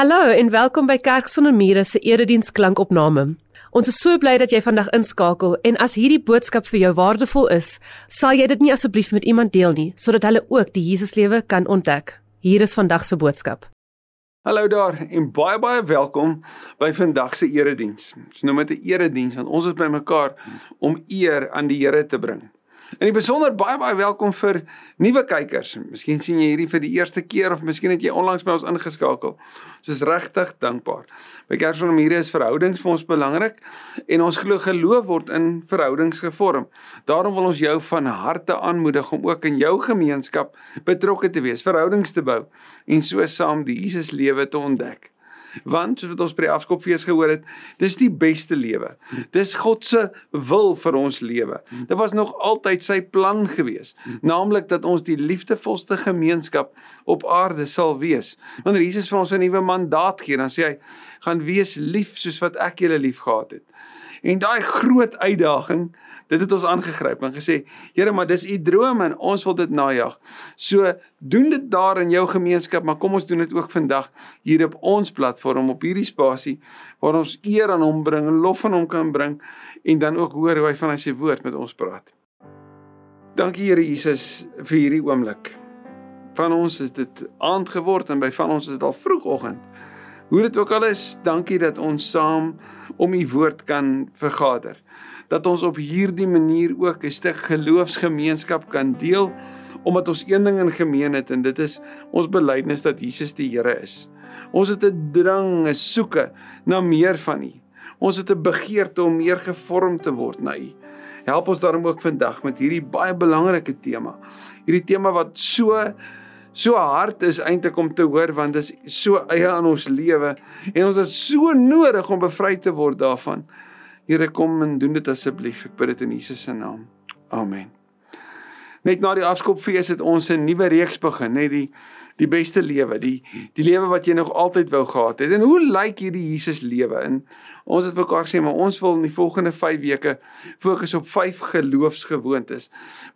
Hallo en welkom by Kerk sonder mure se erediens klankopname. Ons is so bly dat jy vandag inskakel en as hierdie boodskap vir jou waardevol is, sal jy dit nie asseblief met iemand deel nie sodat hulle ook die Jesuslewe kan ontdek. Hier is vandag se boodskap. Hallo daar en baie baie welkom by vandag se erediens. Ons noem dit 'n erediens want ons is bymekaar om eer aan die Here te bring. En in besonder baie baie welkom vir nuwe kykers. Miskien sien jy hierdie vir die eerste keer of miskien het jy onlangs by ons ingeskakel. Ons is regtig dankbaar. By Kersfees hier is verhoudings vir ons belangrik en ons glo geloof word in verhoudings gevorm. Daarom wil ons jou van harte aanmoedig om ook in jou gemeenskap betrokke te wees, verhoudings te bou en so saam die Jesus lewe te ontdek. Want soos wat ons by die afskopfees gehoor het, dis die beste lewe. Dis God se wil vir ons lewe. Dit was nog altyd sy plan gewees, naamlik dat ons die liefdevolste gemeenskap op aarde sal wees. Wanneer Jesus vir ons 'n nuwe mandaat gee, dan sê hy: "Gaan wees lief soos wat ek julle liefgehad het." En daai groot uitdaging Dit het ons aangegryp en gesê, Here, maar dis u droom en ons wil dit najag. So doen dit daar in jou gemeenskap, maar kom ons doen dit ook vandag hier op ons platform op hierdie spasie waar ons eer aan hom bring lof aan hom kan bring en dan ook hoor hoe hy van sy woord met ons praat. Dankie Here Jesus vir hierdie oomblik. Van ons is dit aand geword en by van ons is dit al vroegoggend. Hoe dit ook al is, dankie dat ons saam om u woord kan vergader dat ons op hierdie manier ook 'n stuk geloofsgemeenskap kan deel omdat ons een ding in gemeen het en dit is ons belydenis dat Jesus die Here is. Ons het 'n drang, 'n soeke na meer van U. Ons het 'n begeerte om meer gevorm te word na U. Help ons daarom ook vandag met hierdie baie belangrike tema. Hierdie tema wat so so hard is eintlik om te hoor want dit is so eie aan ons lewe en ons het so nodig om bevry te word daarvan. Here kom en doen dit asseblief. Ek bid dit in Jesus se naam. Amen. Net na die afskopfees het ons 'n nuwe reeks begin, net die die beste lewe, die die lewe wat jy nog altyd wou gehad het. En hoe lyk hierdie Jesus lewe? En ons het mekaar sê maar ons wil in die volgende 5 weke fokus op 5 geloofsgewoontes.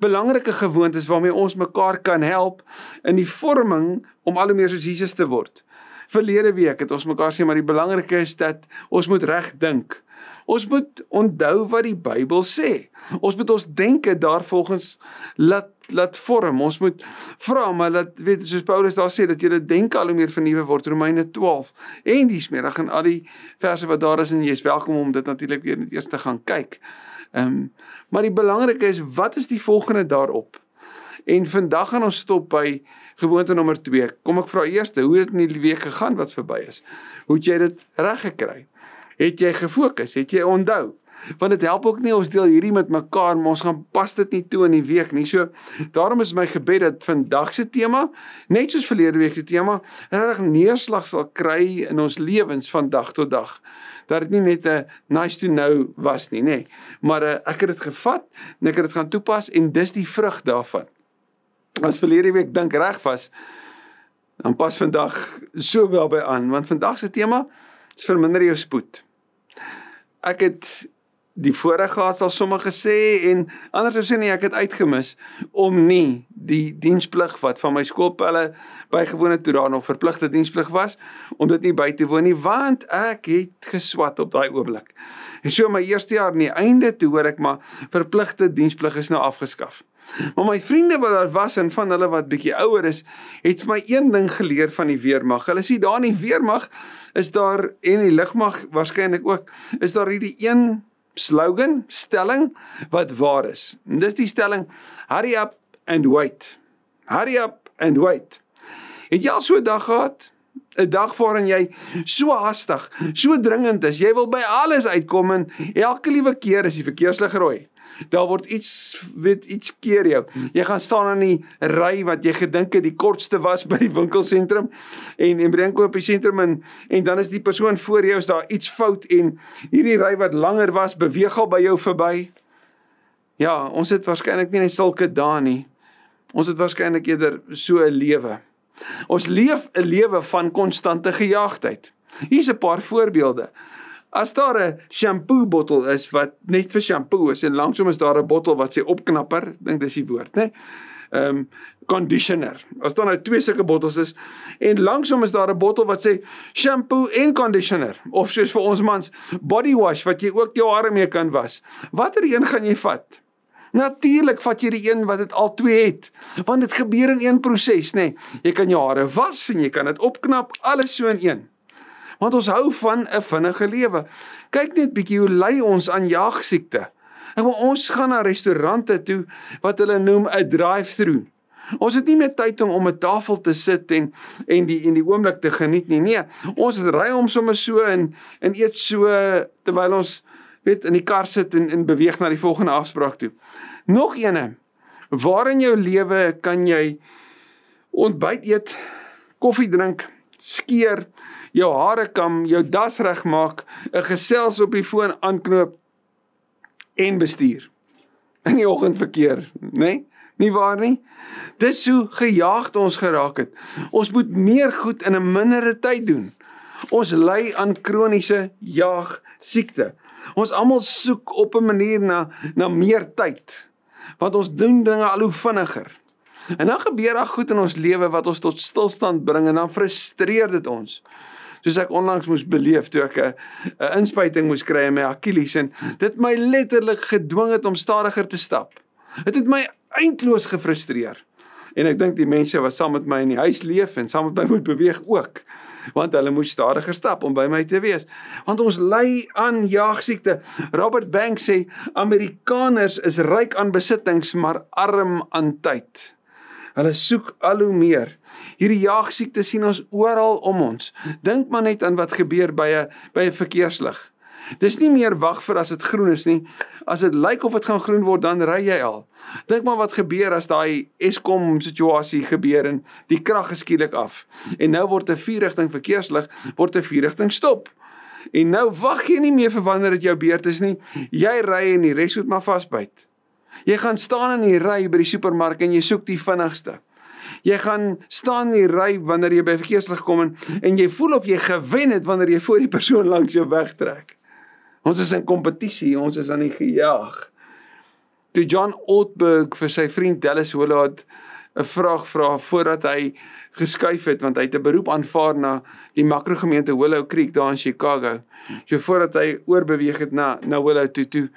Belangrike gewoontes waarmee ons mekaar kan help in die vorming om al hoe meer soos Jesus te word. Verlede week het ons mekaar sê maar die belangrike is dat ons moet reg dink. Ons moet onthou wat die Bybel sê. Ons moet ons denke daarvolgens laat laat vorm. Ons moet vra maar dat weet soos Paulus daar sê dat jy denke al hoe meer vernuwe word Romeine 12 en dis meer dan al die verse wat daar is en jy is welkom om dit natuurlik weer net eers te gaan kyk. Ehm um, maar die belangrike is wat is die volgende daarop? En vandag gaan ons stop by gewoonte nommer 2. Kom ek vra eers hoe het dit in die week gegaan wat verby is? Hoe het jy dit reg gekry? Het jy gefokus? Het jy onthou? Want dit help ook nie ons deel hierdie met mekaar, maar ons gaan pas dit nie toe in die week nie. So daarom is my gebed dat vandag se tema, net soos verlede week se tema, regtig neerslag sal kry in ons lewens van dag tot dag. Dat dit nie net 'n nice to know was nie, nê, maar uh, ek het dit gevat en ek het dit gaan toepas en dis die vrug daarvan. As verlede week dink reg was, dan pas vandag so wel by aan, want vandag se tema is verminder jou spoed. Ek het die voorreg gehad sal sommige sê en anders sou sê nee ek het uitgemis om nie die diensplig wat van my skoolpelle bygewoon het toe daar nog verpligte diensplig was om dit nie by te woon nie want ek het geswat op daai oomblik. En so my eerste jaar nie einde toe hoor ek maar verpligte diensplig is nou afgeskaf. Maar my vriende wat daar was en van hulle wat bietjie ouer is, het vir my een ding geleer van die weermag. Hulle sê daar in die weermag is daar en die lugmag waarskynlik ook, is daar hierdie een slogan, stelling wat waar is. En dis die stelling hurry up and wait. Hurry up and wait. Het jy al so 'n dag gehad? 'n Dag waarin jy so haastig, so dringend is, jy wil by alles uitkom en elke liewe keer as die verkeerslig rooi, daar word iets weet iets keer jou. Jy gaan staan in die ry wat jy gedink het die kortste was by die winkelsentrum en en bring koop die sentrum en en dan is die persoon voor jou is daar iets fout en hierdie ry wat langer was beweeg al by jou verby. Ja, ons het waarskynlik nie net sulke dae nie. Ons het waarskynlik eerder so 'n lewe. Ons leef 'n lewe van konstante gejaagdheid. Hier's 'n paar voorbeelde. As daar 'n shampoo bottel is wat net vir shampoo is en langsom is daar 'n bottel wat sê opknapper, dink dis die woord, né? ehm um, conditioner. As daar nou twee sulke bottels is en langsom is daar 'n bottel wat sê shampoo en conditioner of soos vir ons mans body wash wat jy ook jou hare mee kan was. Watter een gaan jy vat? Natuurlik vat jy die een wat dit al twee het, want dit gebeur in een proses, nê. Nee. Jy kan jou hare was en jy kan dit opknap, alles so in een. Want ons hou van 'n vinnige lewe. Kyk net bietjie hoe ly ons aan jaagsiekte. En ons gaan na restaurante toe wat hulle noem 'n drive-through. Ons het nie meer tyd om om 'n tafel te sit en en die en die oomblik te geniet nie. Nee, ons ry hom sommer so en en eet so terwyl ons weet in die kar sit en en beweeg na die volgende afspraak toe. Nog eene. Waar in jou lewe kan jy ontbyt eet, koffie drink, skeer, jou hare kam, jou das regmaak, 'n gesels op die foon aanknoop en bestuur in die oggendverkeer, né? Nee? Nie waar nie? Dis hoe gejaagd ons geraak het. Ons moet meer goed in 'n mindere tyd doen. Ons ly aan kroniese jaag siekte. Ons almal soek op 'n manier na na meer tyd. Want ons doen dinge al hoe vinniger. En dan gebeur daar goed in ons lewe wat ons tot stilstand bring en dan frustreer dit ons. Soos ek onlangs moes beleef toe ek 'n inspuiting moes kry in my Achilles en dit my letterlik gedwing het om stadiger te stap. Dit het my eintloos gefrustreer. En ek dink die mense wat saam met my in die huis leef en saam met my moet beweeg ook, want hulle moes stadiger stap om by my te wees. Want ons ly aan jaagsiekte. Robert Banks sê Amerikaners is ryk aan besittings maar arm aan tyd. Hulle soek al hoe meer. Hierdie jaagsiekte sien ons oral om ons. Dink maar net aan wat gebeur by 'n by 'n verkeerslig. Dis nie meer wag vir as dit groen is nie. As dit lyk of dit gaan groen word, dan ry jy al. Dink maar wat gebeur as daai Eskom situasie gebeur en die krag geskielik af. En nou word 'n vierrigting verkeerslig, word 'n vierrigting stop. En nou wag jy nie meer vir wanneer dit jou beurt is nie. Jy ry en die res moet maar vasbyt. Jy gaan staan in die ry by die supermark en jy soek die vinnigste. Jy gaan staan in die ry wanneer jy by verkeerslig kom en, en jy voel of jy gewen het wanneer jy voor die persoon langs jou wegtrek. Ons is in kompetisie, ons is aan die gejaag. Toe John Ortberg vir sy vriend Dallas Willard 'n vraag vra voordat hy geskuif het want hy het 'n beroep aanvaar na die makrogemeente Willow Creek daar in Chicago. So voordat hy oorbeweeg het na na Willow toe toe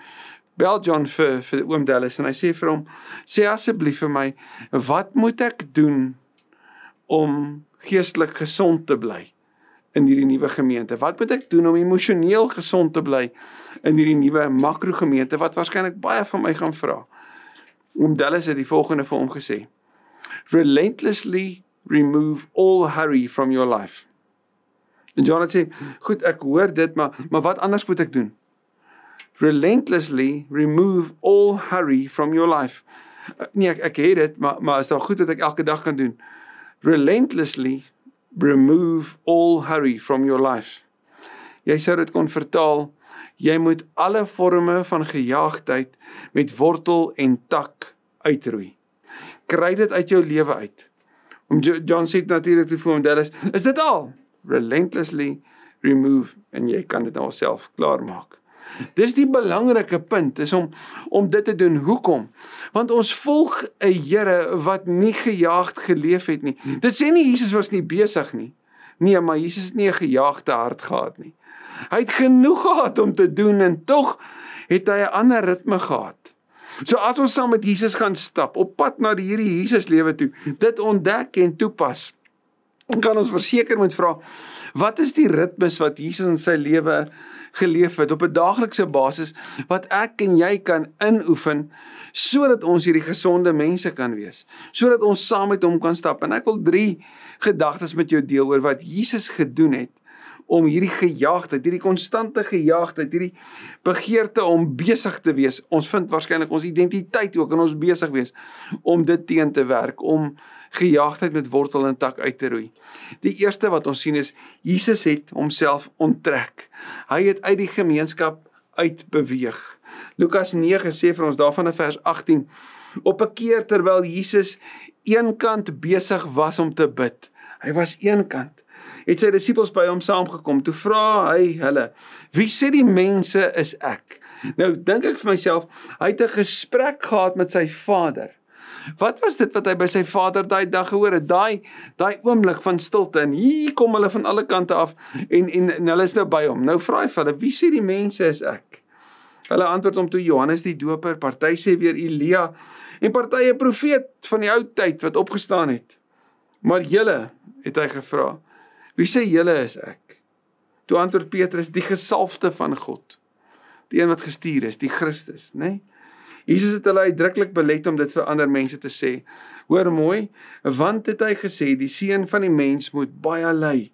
bel John vir vir oom Dallas en hy sê vir hom sê asseblief vir my wat moet ek doen om geestelik gesond te bly? in hierdie nuwe gemeente? Wat moet ek doen om emosioneel gesond te bly in hierdie nuwe makrogemeente wat waarskynlik baie van my gaan vra? Oom Dallas het die volgende vir hom gesê: Relentlessly remove all hurry from your life. En John sê: "Goed, ek hoor dit, maar maar wat anders moet ek doen?" Relentlessly remove all hurry from your life. Nee, ek ek het dit, maar maar is daar goed wat ek elke dag kan doen? Relentlessly remove all hurry from your life. Jy sou dit kon vertaal, jy moet alle forme van gejaagdheid met wortel en tak uitroei. Kry dit uit jou lewe uit. Om John sê natuurlik te vir hom Dallas, is dit al? Relentlessly remove en jy kan dit nou self klaarmaak. Dis die belangrike punt is om om dit te doen. Hoekom? Want ons volg 'n Here wat nie gejaagd geleef het nie. Dit sê nie Jesus was nie besig nie. Nee, maar Jesus het nie 'n gejaagde hart gehad nie. Hy het genoeg gehad om te doen en tog het hy 'n ander ritme gehad. So as ons saam met Jesus gaan stap op pad na die hierdie Jesus lewe toe, dit ontdek en toepas, kan ons verseker moet vra, wat is die ritmes wat Jesus in sy lewe geleef het op 'n daaglikse basis wat ek en jy kan inoefen sodat ons hierdie gesonde mense kan wees. Sodat ons saam met hom kan stap. En ek wil 3 gedagtes met jou deel oor wat Jesus gedoen het om hierdie gejaagdheid, hierdie konstante gejaagdheid, hierdie begeerte om besig te wees. Ons vind waarskynlik ons identiteit ook in ons besig wees om dit teen te werk, om gejaagdheid met wortel en tak uit te roei. Die eerste wat ons sien is Jesus het homself onttrek. Hy het uit die gemeenskap uitbeweeg. Lukas 9 sê vir ons daarvan in vers 18 op 'n keer terwyl Jesus eenkant besig was om te bid. Hy was eenkant. Het sy disippels by hom saamgekom. Toe vra hy hulle: "Wie sê die mense is ek?" Nou dink ek vir myself, hy het 'n gesprek gehad met sy Vader Wat was dit wat hy by sy vader daai dag gehoor het? Daai daai oomblik van stilte en hier kom hulle van alle kante af en en, en hulle is nou by hom. Nou vra hy vir hulle, "Wie sê die mense is ek?" Hulle antwoord hom toe Johannes die Doper, party sê weer Elia en party 'n profeet van die ou tyd wat opgestaan het. Maar julle, het hy gevra, "Wie sê julle is ek?" Toe antwoord Petrus, "Die gesalfde van God." Die een wat gestuur is, die Christus, né? Nee? Jesus het hulle uitdruklik belet om dit vir ander mense te sê. Hoor mooi, want het hy gesê die seun van die mens moet baie ly.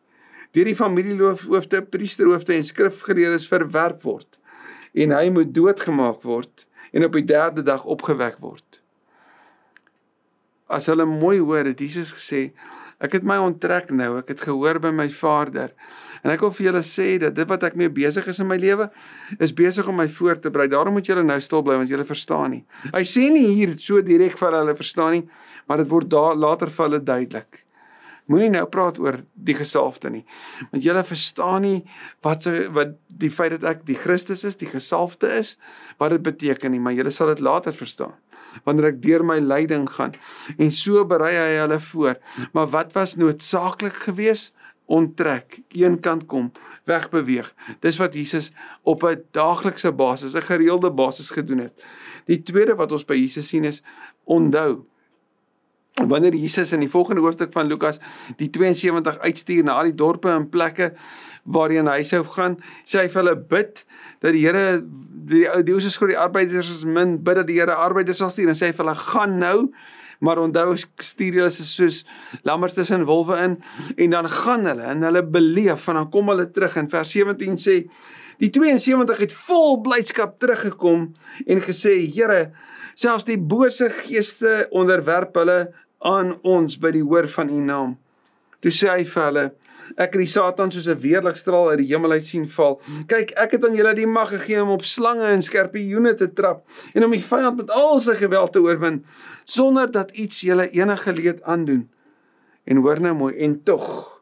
Deur die familiehoofde, priesterhoofde en skrifgeleerdes verwerp word en hy moet doodgemaak word en op die derde dag opgewek word. As hulle mooi hoor, het Jesus gesê, ek het my onttrek nou, ek het gehoor by my Vader. En ek wil vir julle sê dat dit wat ek mee besig is in my lewe is besig om my voor te berei. Daarom moet julle nou stil bly want julle verstaan nie. Hy sê nie hier so direk vir hulle verstaan nie, maar dit word daar later vir hulle duidelik. Moenie nou praat oor die gesalfde nie. Want julle verstaan nie wat se wat die feit dat ek die Christus is, die gesalfde is, wat dit beteken nie, maar julle sal dit later verstaan wanneer ek deur my lyding gaan. En so berei hy hulle voor. Maar wat was noodsaaklik geweest? Onttrek, een kant kom, wegbeweeg. Dis wat Jesus op 'n daaglikse basis, 'n gereelde basis gedoen het. Die tweede wat ons by Jesus sien is onthou. Wanneer Jesus in die volgende hoofstuk van Lukas die 72 uitstuur na al die dorpe en plekke waarheen hy sou gaan, sê hy vir hulle bid dat die Here die die ouers skryf die arbeiders is min, bid dat die Here arbeiders sal stuur en sê hy vir hulle gaan nou maar onthou stuur hulle se soos lammers tussen wolwe in en dan gaan hulle en hulle beleef en dan kom hulle terug in vers 17 sê die 72 het vol blydskap teruggekom en gesê Here selfs die bose geeste onderwerp hulle aan ons by die hoor van u naam. Toe sê hy vir hulle Ek het die Satan soos 'n weerligstraal uit die hemel uit sien val. Kyk, ek het aan julle die mag gegee om op slange en skorpioene te trap en om die vyand met al sy geweld te oorwin sonder dat iets julle enige leed aandoen. En hoor nou mooi, en tog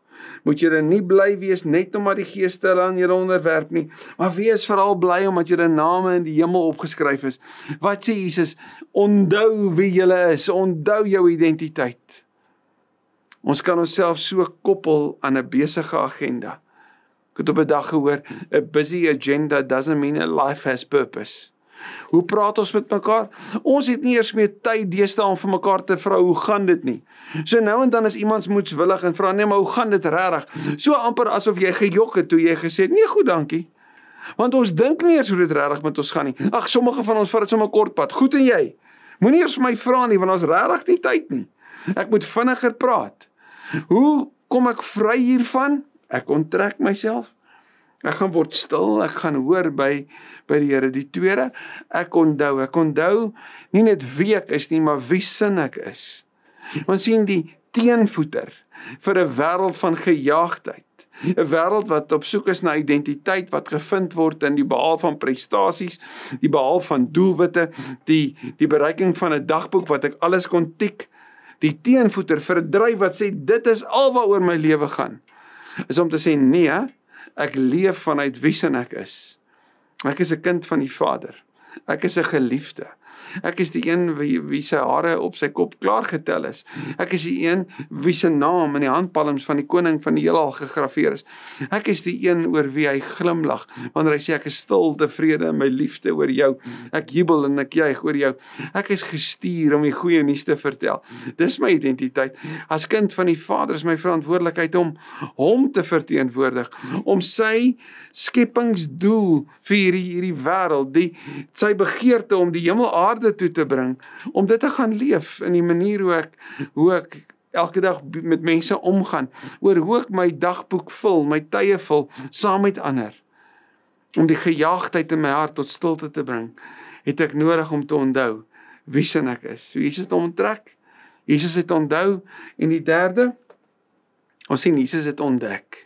moet julle nie bly wees net omdat die geeste hulle aan julle onderwerp nie, maar wees veral bly omdat julle name in die hemel opgeskryf is. Wat sê Jesus? Onthou wie julle is, onthou jou identiteit. Ons kan onsself so koppel aan 'n besige agenda. Ek het op 'n dag gehoor, a busy agenda doesn't mean a life has purpose. Hoe praat ons met mekaar? Ons het nie eers meer tyd deesdae om vir mekaar te vra hoe gaan dit nie. So nou en dan is iemand moetswillig en vra nee, maar hoe gaan dit regtig? So amper asof jy gejok het toe jy gesê het nee, goed, dankie. Want ons dink nie eers hoe dit regtig met ons gaan nie. Ag, sommige van ons vat dit sommer kort pad. Goed en jy? Moenie eers my vra nie want ons regtig nie tyd nie. Ek moet vinniger praat. Hoe kom ek vry hiervan? Ek onttrek myself. Ek gaan word stil, ek gaan hoor by by die Here. Die tweede, ek onthou, ek onthou nie net wie ek is nie, maar wie sin ek is. Ons sien die teenvoeter vir 'n wêreld van gejaagdheid. 'n Wêreld wat op soek is na identiteit wat gevind word in die behaal van prestasies, die behaal van doelwitte, die die bereiking van 'n dagboek wat ek alles kon tik die teenvoeter vir 'n dryf wat sê dit is alwaaroor my lewe gaan. Is om te sê nee, ek leef vanuit wie ek is. Ek is 'n kind van die Vader. Ek is 'n geliefde. Ek is die een wie wie se hare op sy kop klaar getel is. Ek is die een wie se naam in die handpalms van die koning van die heelal gegraveer is. Ek is die een oor wie hy glimlag wanneer hy sê ek is stil tevrede in my liefde oor jou. Ek jubel en ek juig oor jou. Ek is gestuur om die goeie nuus te vertel. Dis my identiteit. As kind van die Vader is my verantwoordelikheid om hom te verteenwoordig, om sy skepingsdoel vir hierdie hierdie wêreld, die sy begeerte om die hemel aarde aarde toe te bring om dit te gaan leef in die manier hoe ek hoe ek elke dag met mense omgaan oor hoe ek my dagboek vul my tye vul saam met ander. Om die gejaagdheid in my hart tot stilte te bring het ek nodig om te onthou wie sin ek is. So Jesus het onttrek. Jesus het onthou en die derde ons sien Jesus het ontdek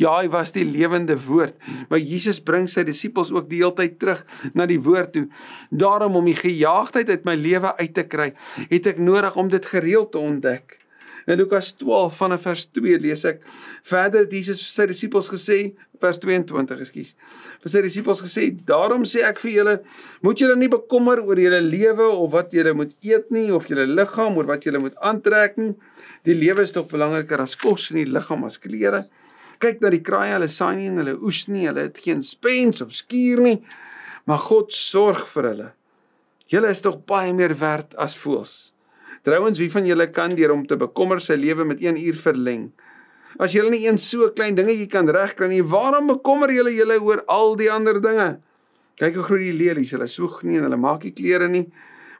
Ja, hy was die lewende woord. Maar Jesus bring sy disippels ook die hele tyd terug na die woord toe. Daarom om die gejaagdheid uit my lewe uit te kry, het ek nodig om dit gereeld te ontdek. In Lukas 12 vanaf vers 2 lees ek verder het Jesus vir sy disippels gesê vers 22 ekskuus. Vir sy disippels gesê: "Daarom sê ek vir julle, moet julle nie bekommer oor julle lewe of wat julle moet eet nie of julle liggaam oor wat julle moet aantrek nie. Die lewe is tog belangriker as kos en die liggaam as klere. Kyk na die kraaie, hulle saai nie en hulle oes nie, hulle het geen spens of skuur nie, maar God sorg vir hulle. Julle is tog baie meer werd as voëls." Trouwens, wie van julle kan deur om te bekommer sy lewe met 1 uur verleng? As julle nie eens so klein dingetjie kan regkry nie, waarom bekommer julle julle oor al die ander dinge? Kyk hoe groot die lelies, hulle soeg nie en hulle maak nie klere nie.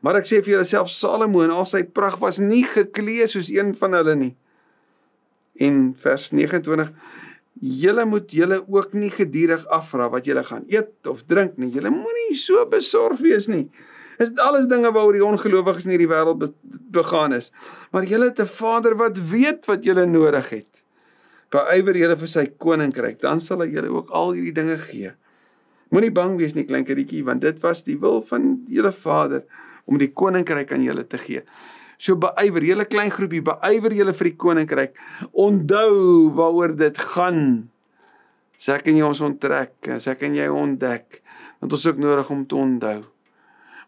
Maar ek sê vir julle self Salomo in al sy pragt was nie geklee soos een van hulle nie. En vers 29 Julle moet julle ook nie gedurig afvra wat julle gaan eet of drink nie. Julle moenie so besorg wees nie. Is dit alles dinge waaroor die ongelowiges in hierdie wêreld be begaan is. Maar julle het 'n Vader wat weet wat julle nodig het. Beywer julle vir sy koninkryk, dan sal hy julle ook al hierdie dinge gee. Moenie bang wees nie, klein kindertjie, want dit was die wil van julle Vader om die koninkryk aan julle te gee. So beywer julle klein groepie, beywer julle vir die koninkryk. Onthou waaroor dit gaan. Sê ek en jy ons onttrek, sê ek en jy ontdek, want ons ook nodig om te onthou.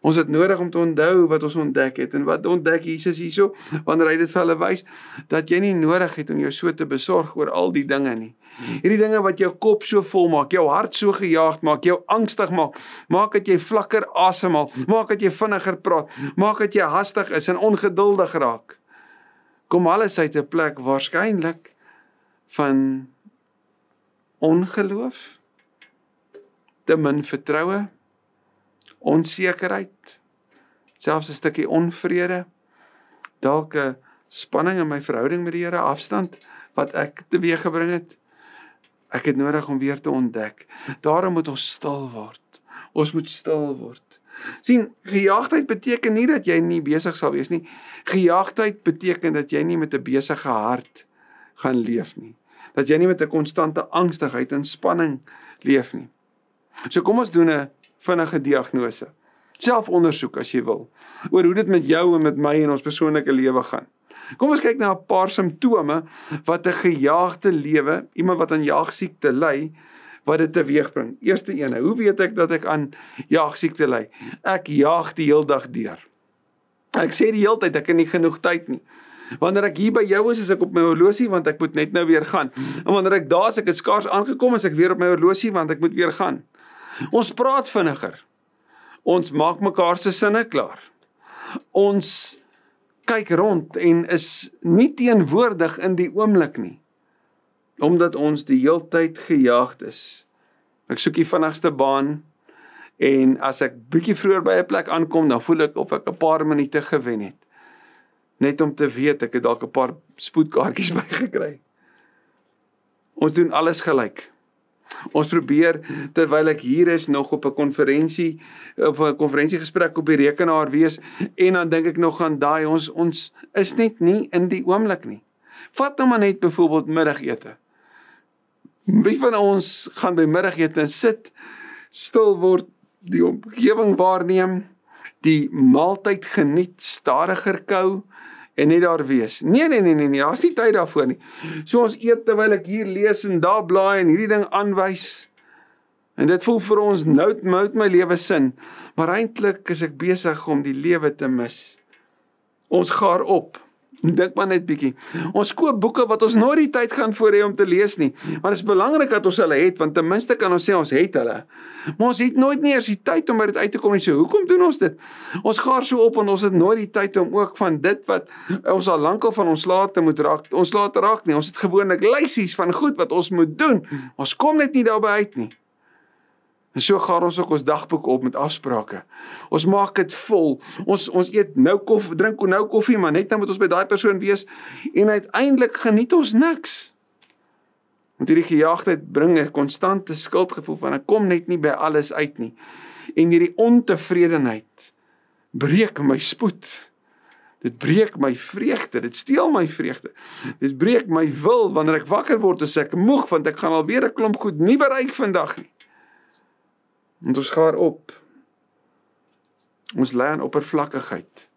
Ons het nodig om te onthou wat ons ontdek het en wat ontdek Jesus hierso wanneer hy dit vir hulle wys dat jy nie nodig het om jou so te besorg oor al die dinge nie. Hierdie dinge wat jou kop so vol maak, jou hart so gejaagd maak, jou angstig maak, maak dat jy vlakker asemhaal, maak dat jy vinniger praat, maak dat jy hastig is en ongeduldig raak. Kom alles uit 'n plek waarskynlik van ongeloof, te min vertroue onsekerheid, selfs 'n stukkie onvrede, dalk 'n spanning in my verhouding met die Here, afstand wat ek teweeggebring het. Ek het nodig om weer te ontdek. Daarom moet ons stil word. Ons moet stil word. sien, gejaagdheid beteken nie dat jy nie besig sal wees nie. Gejaagdheid beteken dat jy nie met 'n besige hart gaan leef nie. Dat jy nie met 'n konstante angstigheid en spanning leef nie. So kom ons doen 'n vinnige diagnose. Selfondersoek as jy wil oor hoe dit met jou en met my en ons persoonlike lewe gaan. Kom ons kyk na 'n paar simptome wat 'n gejaagde lewe, iemand wat aan jaagsiekte ly, wat dit teweegbring. Eerste een, hoe weet ek dat ek aan jaagsiekte ly? Ek jaag die hele dag deur. Ek sê die hele tyd ek het nie genoeg tyd nie. Wanneer ek hier by jou is, is ek op my horlosie want ek moet net nou weer gaan. En wanneer ek daar is, ek het skaars aangekom, is ek weer op my horlosie want ek moet weer gaan. Ons praat vinniger. Ons maak mekaar se sinne klaar. Ons kyk rond en is nie teenwoordig in die oomblik nie. Omdat ons die heeltyd gejaagd is. Ek soek die vinnigste baan en as ek bietjie vroeër by 'n plek aankom, dan voel ek of ek 'n paar minute gewen het. Net om te weet ek het dalk 'n paar spoedkaartjies bygekry. Ons doen alles gelyk. Ons probeer terwyl ek hier is nog op 'n konferensie of 'n konferensiegesprek op die rekenaar wees en dan dink ek nog aan daai ons ons is net nie in die oomblik nie. Vat nou maar net byvoorbeeld middagete. Wie van ons gaan by middagete sit, stil word, die omgewing waarneem, die maaltyd geniet, stadiger kou, en net daar wees. Nee nee nee nee, nee daar's nie tyd daarvoor nie. So ons eet terwyl ek hier lees en daar blaai en hierdie ding aanwys. En dit voel vir ons nou moet my lewe sin, maar eintlik is ek besig om die lewe te mis. Ons gaar op. Dink maar net bietjie. Ons koop boeke wat ons nooit die tyd gaan voor hê om te lees nie. Maar dit is belangrik dat ons hulle het want ten minste kan ons sê ons het hulle. Maar ons het nooit nie eers die tyd om by dit uit te kom nie. So hoekom doen ons dit? Ons gaar so op en ons het nooit die tyd om ook van dit wat ons al lankal van ons laat te moet raak. Ons laat raak nie. Ons het gewoonlik lysies van goed wat ons moet doen. Ons kom net nie daarby uit nie. En so gaan ons ook ons dagboek op met afsprake. Ons maak dit vol. Ons ons eet nou koffie, drink nou koffie, maar net dan moet ons by daai persoon wees en uiteindelik geniet ons niks. Want hierdie gejaagdheid bring 'n konstante skuldgevoel van ek kom net nie by alles uit nie. En hierdie ontevredenheid breek my spoed. Dit breek my vreugde, dit steel my vreugde. Dit breek my wil wanneer ek wakker word en sê ek moeg want ek gaan alweer 'n klomp goed nie bereik vandag nie. Want ons gaar op. Ons lê aan oppervlakkigheid.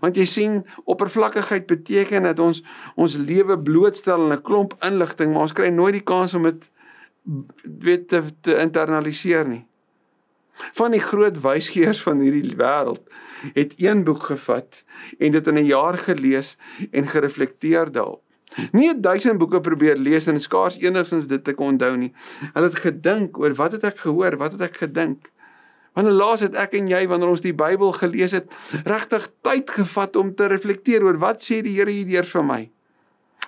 Want jy sien, oppervlakkigheid beteken dat ons ons lewe blootstel aan 'n klomp inligting, maar ons kry nooit die kans om dit weet te, te internaliseer nie. Van die groot wysgeers van hierdie wêreld het een boek gevat en dit in 'n jaar gelees en gereflekteer daarop. Nie 1000 boeke probeer lees en skaars enigstens dit te onthou nie. Hulle het gedink oor wat het ek gehoor, wat het ek gedink? Wanneer laas het ek en jy wanneer ons die Bybel gelees het, regtig tyd gevat om te reflekteer oor wat sê die Here hierdeur vir my?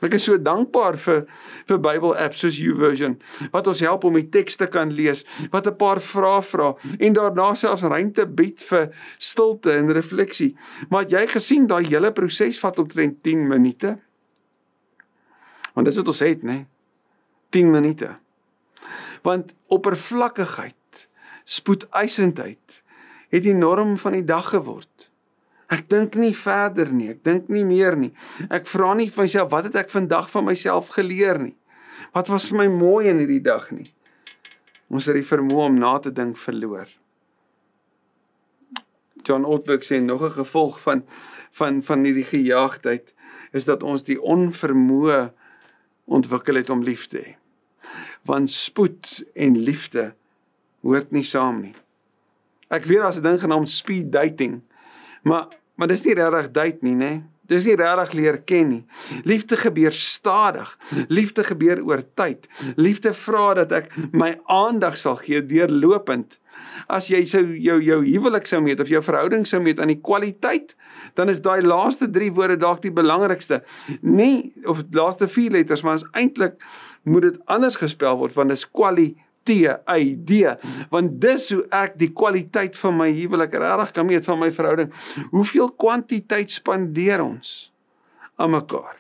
Ek is so dankbaar vir vir Bybel apps soos YouVersion wat ons help om die tekste kan lees, wat 'n paar vrae vra en daarna selfs ruimte bied vir stilte en refleksie. Maar het jy gesien daai hele proses vat omtrent 10 minute? Want dis wat ons het, né? 10 minute. Want oppervlakkigheid, spoedeisendheid het die norm van die dag geword. Ek dink nie verder nie, ek dink nie meer nie. Ek vra nie vir myself wat het ek vandag van myself geleer nie. Wat was vir my mooi in hierdie dag nie. Ons het die vermoë om na te dink verloor. John Ortberg sê nog 'n gevolg van van van hierdie gejaagdheid is dat ons die onvermoë ontwikkel het om lief te hê. Want spoed en liefde hoort nie saam nie. Ek weet daar's 'n ding genaamd speed dating. Maar maar dis nie regtig date nie, nê? Dis nie regtig leer ken nie. Liefde gebeur stadig. Liefde gebeur oor tyd. Liefde vra dat ek my aandag sal gee deurlopend. As jy sou jou jou huwelik sou meet of jou verhouding sou meet aan die kwaliteit, dan is daai laaste 3 woorde dalk die belangrikste. Nie of laaste 4 letters, maar is eintlik moet dit anders gespel word want dit is kwaliteit. TID want dis hoe ek die kwaliteit van my huwelik regtig kan meet van my verhouding. Hoeveel kwantiteit spandeer ons aan mekaar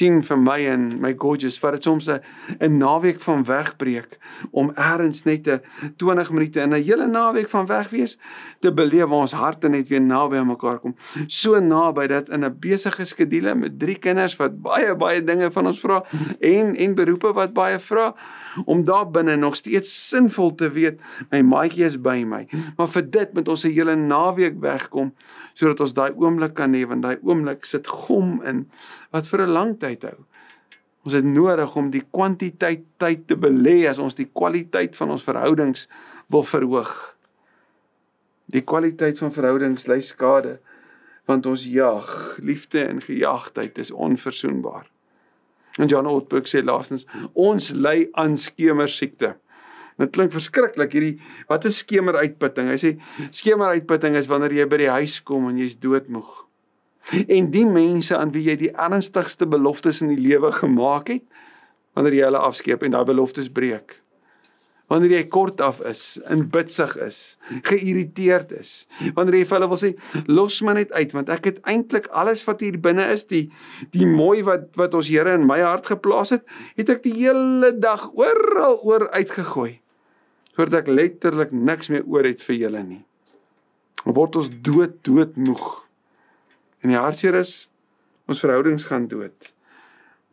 sien vir my en my gorgeous vir dit soms 'n 'n naweek van wegbreek om eers net 'n 20 minute in 'n hele naweek van weg wees te beleef waar ons harte net weer naby aan mekaar kom. So naby dat in 'n besige skedule met drie kinders wat baie baie dinge van ons vra en en beroepe wat baie vra om daar binne nog steeds sinvol te weet my maatjie is by my. Maar vir dit moet ons 'n hele naweek wegkom sodat ons daai oomblik kan hê want daai oomblik sit gom in wat vir 'n lang tyd hou. Ons het nodig om die kwantiteit tyd te belê as ons die kwaliteit van ons verhoudings wil verhoog. Die kwaliteit van verhoudings ly skade want ons jag, liefde en gejaagdheid is onverzoenbaar. En John Ortberg sê laastens ons ly aan skemersiekte. Dit klink verskriklik hierdie wat is skemeruitputting? Hy sê skemeruitputting is wanneer jy by die huis kom en jy's doodmoeg. En die mense aan wie jy die ernstigste beloftes in die lewe gemaak het, wanneer jy hulle afskeep en daai beloftes breek wanneer jy kort af is, in bitsig is, geïrriteerd is. Wanneer jy vir hulle wil sê, los my net uit want ek het eintlik alles wat hier binne is, die die mooi wat wat ons Here in my hart geplaas het, het ek die hele dag oral oor uitgegooi. Sodat ek letterlik niks meer oor het vir julle nie. Dan word ons dood dood moeg. En die hartseer is ons verhoudings gaan dood.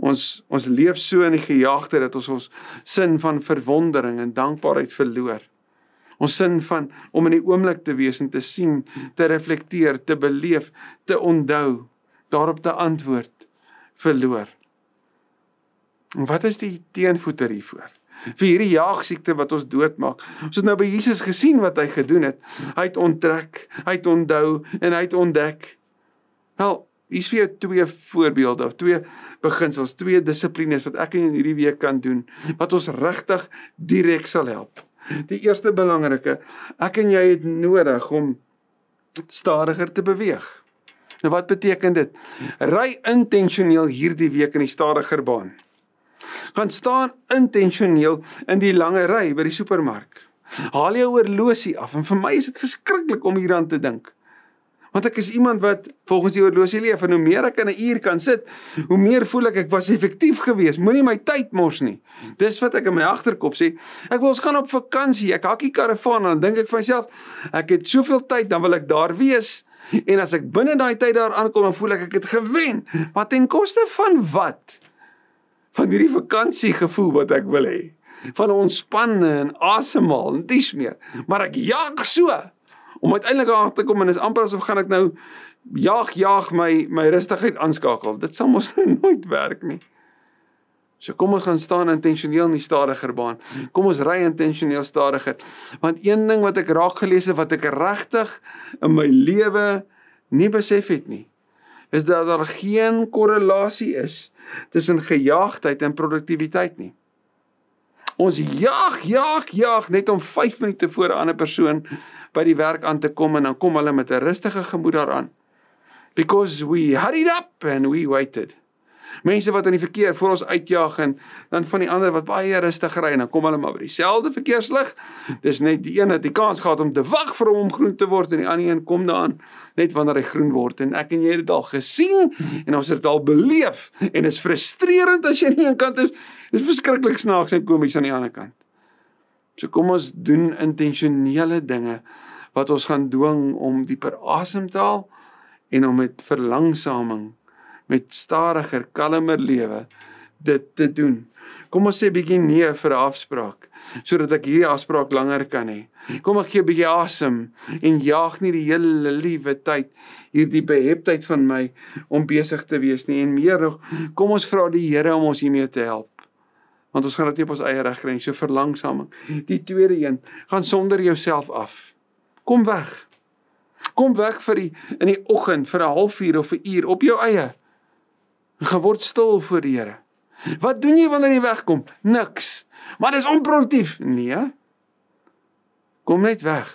Ons ons leef so in die gejaagde dat ons ons sin van verwondering en dankbaarheid verloor. Ons sin van om in die oomblik te wees en te sien, te reflekteer, te beleef, te onthou, daarop te antwoord verloor. En wat is die teenvoeter hiervoor? Vir hierdie jaagsiekte wat ons doodmaak. Ons het nou by Jesus gesien wat hy gedoen het. Hy het onttrek, hy het onthou en hy het ontdek. Wel, hier's vir jou twee voorbeelde of twee beginsels, twee dissiplines wat ek in hierdie week kan doen wat ons regtig direk sal help. Die eerste belangrike, ek en jy het nodig om stadiger te beweeg. Nou wat beteken dit? Ry intentioneel hierdie week in die stadiger baan. Gaan staan intentioneel in die lange ry by die supermark. Haal jou oorlosie af en vir my is dit verskriklik om hieraan te dink. Want ek is iemand wat volgens die horlosie leef en hoe meer ek in 'n uur kan sit, hoe meer voel ek ek was effektief geweest. Moenie my tyd mors nie. Dis wat ek in my agterkop sê. Ek wil ons gaan op vakansie. Ek hakkie karavaan en dan dink ek vir myself, ek het soveel tyd, dan wil ek daar wees. En as ek binne daai tyd daar aankom, dan voel ek ek het gewen. Maar ten koste van wat? Van hierdie vakansiegevoel wat ek wil hê. Van ontspanne en asemhaal en dis meer. Maar ek jag so om uiteindelik aan te kom en is amper asof gaan ek nou jaag jaag my my rustigheid aanskakel. Dit sal mos nou nooit werk nie. So kom ons gaan staan intentioneel in die stadiger baan. Kom ons ry intentioneel stadiger. Want een ding wat ek raak gelees het wat ek regtig in my lewe nie besef het nie, is dat daar geen korrelasie is tussen gejaagdheid en produktiwiteit nie. Ons jaag, jaag, jaag net om 5 minute voor 'n ander persoon by die werk aan te kom en dan kom hulle met 'n rustige gemoed daaraan. Because we hurried up and we waited. Mense wat in die verkeer voor ons uitjaag en dan van die ander wat baie rustig ry en dan kom hulle maar by dieselfde verkeerslig. Dis net die een wat die kans gehad om te wag vir hom om groen te word en die ander een kom daan net wanneer hy groen word en ek en jy het dit al gesien en ons het dit al beleef en is frustrerend as jy aan die een kant is. Dis verskriklik snaaks en komies aan die ander kant. So kom ons doen intentionele dinge wat ons gaan dwing om dieper asem te haal en om met verlangsaming met stadiger, kalmer lewe dit te doen. Kom ons sê bietjie nee vir 'n afspraak sodat ek hierdie afspraak langer kan hê. Kom ek gee 'n bietjie asem en jaag nie die hele liewe tyd hierdie beheptheid van my om besig te wees nie en meer nog kom ons vra die Here om ons hiermee te help. Want ons gaan dit nie op ons eie reg kry nie, so verlangsaming. Die tweede een, gaan sonder jouself af. Kom weg. Kom weg vir die in die oggend vir 'n halfuur of 'n uur op jou eie. Gaan word stil voor die Here. Wat doen jy wanneer jy wegkom? Niks. Maar dis onproduktief. Nee. Kom net weg.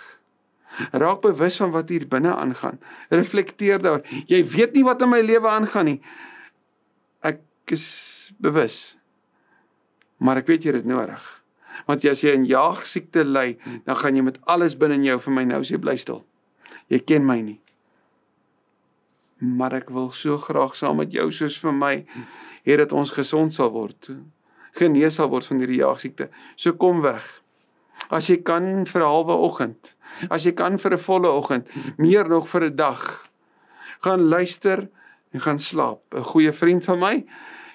Raak bewus van wat hier binne aangaan. Reflekteer daar. Jy weet nie wat in my lewe aangaan nie. Ek is bewus. Maar ek weet jy het nodig. Want as jy in jaagsiekte ly, dan gaan jy met alles binne in jou vir my nou sê bly stil. Jy ken my nie maar ek wil so graag saam met jou soos vir my hê dat ons gesond sal word genees sal word van hierdie jaagsiekte so kom weg. As jy kan vir 'n halwe oggend as jy kan vir 'n volle oggend meer nog vir 'n dag gaan luister en gaan slaap. 'n goeie vriend van my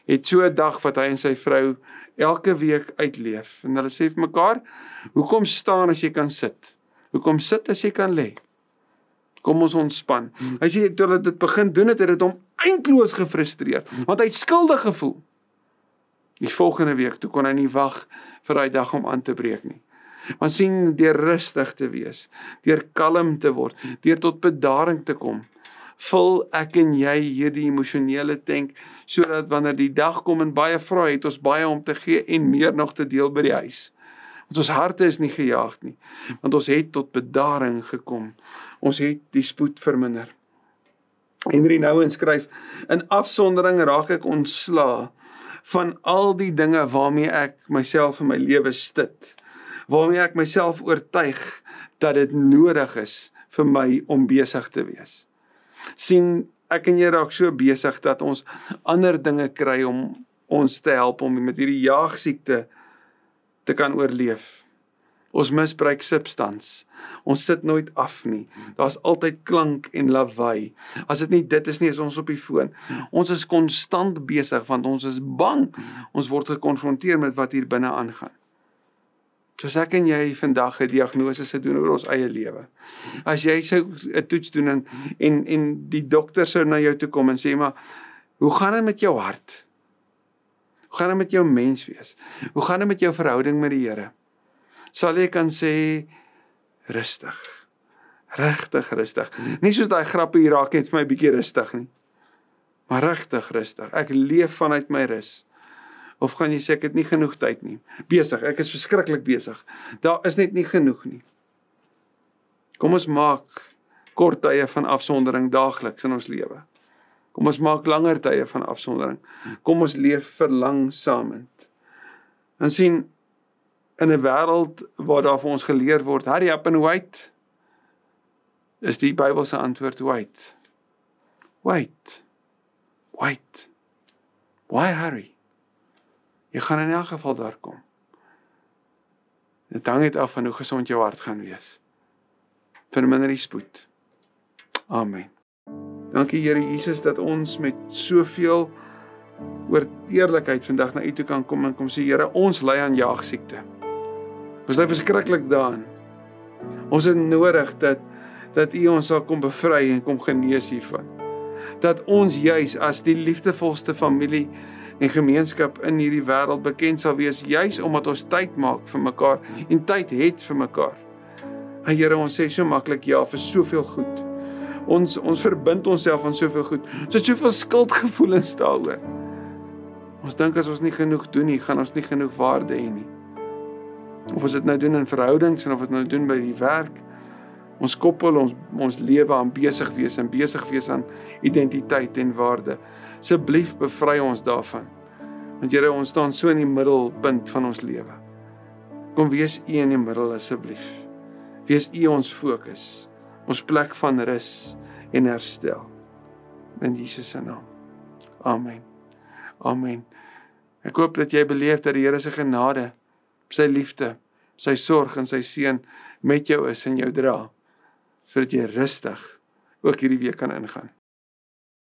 het so 'n dag wat hy en sy vrou elke week uitleef. En hulle sê vir mekaar hoekom staan as jy kan sit? Hoekom sit as jy kan lê Kom ons ontspan. Hy sê toe hulle dit begin doen het, het dit hom eintloos gefrustreer, want hy het skuldig gevoel. Die volgende week toe kon hy nie wag vir daai dag om aan te breek nie. Want sien deur rustig te wees, deur kalm te word, deur tot bedaring te kom, vul ek en jy hierdie emosionele tank sodat wanneer die dag kom en baie vra het ons baie om te gee en meer nog te deel by die huis. Want ons harte is nie gejaag nie, want ons het tot bedaring gekom ons het die spoed verminder. Henry Nouwen skryf: "In afsondering raak ek ontsla van al die dinge waarmee ek myself in my lewe stit, waarmee ek myself oortuig dat dit nodig is vir my om besig te wees." sien ek en jy raak so besig dat ons ander dinge kry om ons te help om met hierdie jaagsiekte te kan oorleef. Ons misbruik substans. Ons sit nooit af nie. Daar's altyd klank en lawaai. As dit nie dit is nie, is ons op die foon. Ons is konstant besig want ons is bang. Ons word gekonfronteer met wat hier binne aangaan. Soos ek en jy vandag 'n diagnose se doen oor ons eie lewe. As jy sou 'n toets doen en en en die dokter sou na jou toe kom en sê maar hoe gaan dit met jou hart? Hoe gaan dit met jou menswees? Hoe gaan dit met jou verhouding met die Here? Sal jy kan sê rustig. Regtig rustig. Nie soos daai grappe hier raak net vir my bietjie rustig nie. Maar regtig rustig. Ek leef vanuit my rus. Of gaan jy sê ek het nie genoeg tyd nie? Besig, ek is verskriklik besig. Daar is net nie genoeg nie. Kom ons maak kort tye van afsondering daagliks in ons lewe. Kom ons maak langer tye van afsondering. Kom ons leef verlangsamend. En sien in 'n wêreld waar daar vir ons geleer word hurry up and wait is die Bybel se antwoord wait. Wait. Wait. Why hurry? Jy gaan in elk geval daar kom. Dit hang net af van hoe gesond jou hart gaan wees. Verminder die spoed. Amen. Dankie Here Jesus dat ons met soveel oor eerlikheid vandag na u toe kan kom en kom sê Here ons ly aan jaagsiekte Ons lê verskriklik daarin. Ons het nodig dat dat U ons sal kom bevry en kom genees hiervan. Dat ons juis as die liefdevolste familie en gemeenskap in hierdie wêreld bekend sal wees juis omdat ons tyd maak vir mekaar en tyd het vir mekaar. Here, ons sê so maklik ja vir soveel goed. Ons ons verbind onsself aan soveel goed. Ons het soveel skuldgevoelens daaroor. Ons dink as ons nie genoeg doen nie, gaan ons nie genoeg waarde hê nie. Of ons dit nou doen in verhoudings en of dit nou doen by die werk. Ons koppel ons ons lewe aan besig wees en besig wees aan identiteit en waarde. Asseblief bevry ons daarvan. Want Here, ons staan so in die middelpunt van ons lewe. Kom wees U in die middel asseblief. Wees U ons fokus, ons plek van rus en herstel. In Jesus se naam. Amen. Amen. Ek hoop dat jy beleef dat die Here se genade, sy liefde, sy sorg en sy seën met jou is en jou dra sodat jy rustig ook hierdie week kan ingaan.